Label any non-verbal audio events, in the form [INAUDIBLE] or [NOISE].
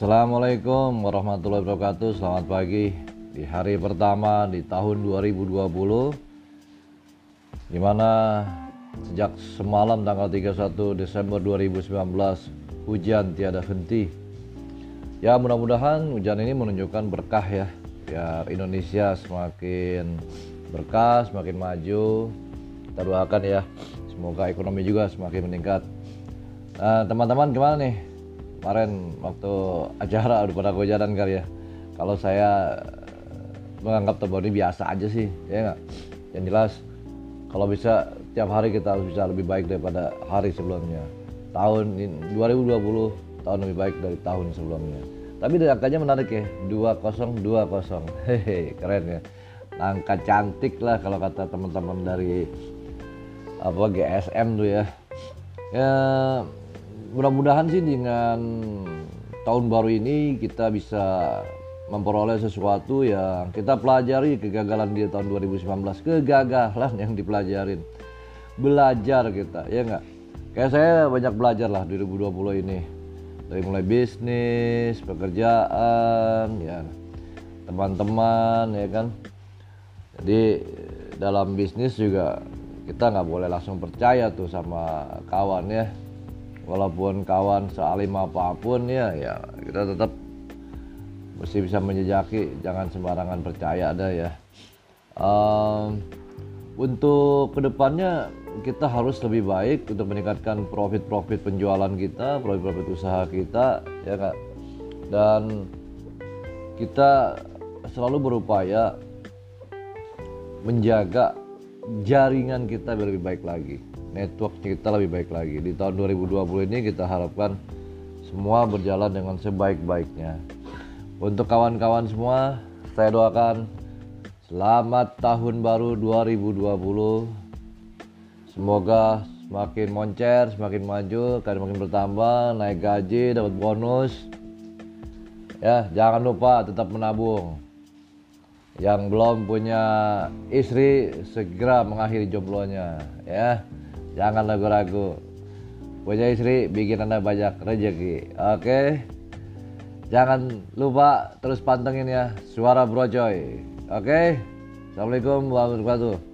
Assalamualaikum warahmatullahi wabarakatuh. Selamat pagi. Di hari pertama di tahun 2020 Di mana sejak semalam tanggal 31 Desember 2019 Hujan tiada henti. Ya mudah-mudahan hujan ini menunjukkan berkah ya Biar Indonesia semakin berkah, semakin maju. Kita doakan ya Semoga ekonomi juga semakin meningkat. Nah teman-teman gimana nih kemarin waktu acara udah pada kehujanan kali ya kalau saya menganggap tahun ini biasa aja sih ya nggak? Yang jelas kalau bisa tiap hari kita harus bisa lebih baik daripada hari sebelumnya. Tahun 2020 tahun lebih baik dari tahun sebelumnya. Tapi angkanya menarik ya 2020 [LAUGHS] hehe keren ya. Angka cantik lah kalau kata teman-teman dari apa GSM tuh ya. Ya mudah-mudahan sih dengan tahun baru ini kita bisa memperoleh sesuatu yang kita pelajari kegagalan di tahun 2019 kegagalan yang dipelajarin. Belajar kita ya nggak? Kayak saya banyak belajar lah 2020 ini. Dari mulai bisnis pekerjaan ya teman-teman ya kan? Jadi dalam bisnis juga kita nggak boleh langsung percaya tuh sama kawan ya walaupun kawan sealim apa pun ya ya kita tetap mesti bisa menjejaki jangan sembarangan percaya ada ya. Um, untuk ke depannya kita harus lebih baik untuk meningkatkan profit-profit penjualan kita profit-profit usaha kita ya kak dan kita selalu berupaya menjaga jaringan kita lebih baik lagi network kita lebih baik lagi. Di tahun 2020 ini kita harapkan semua berjalan dengan sebaik-baiknya. Untuk kawan-kawan semua, saya doakan selamat tahun baru 2020. Semoga semakin moncer, semakin maju, kalian makin bertambah, naik gaji, dapat bonus. Ya, jangan lupa tetap menabung. Yang belum punya istri segera mengakhiri jomblonya ya. Jangan ragu-ragu. Punya istri bikin Anda banyak rezeki. Oke. Jangan lupa terus pantengin ya suara Brojoy. Oke. Assalamualaikum warahmatullahi wabarakatuh.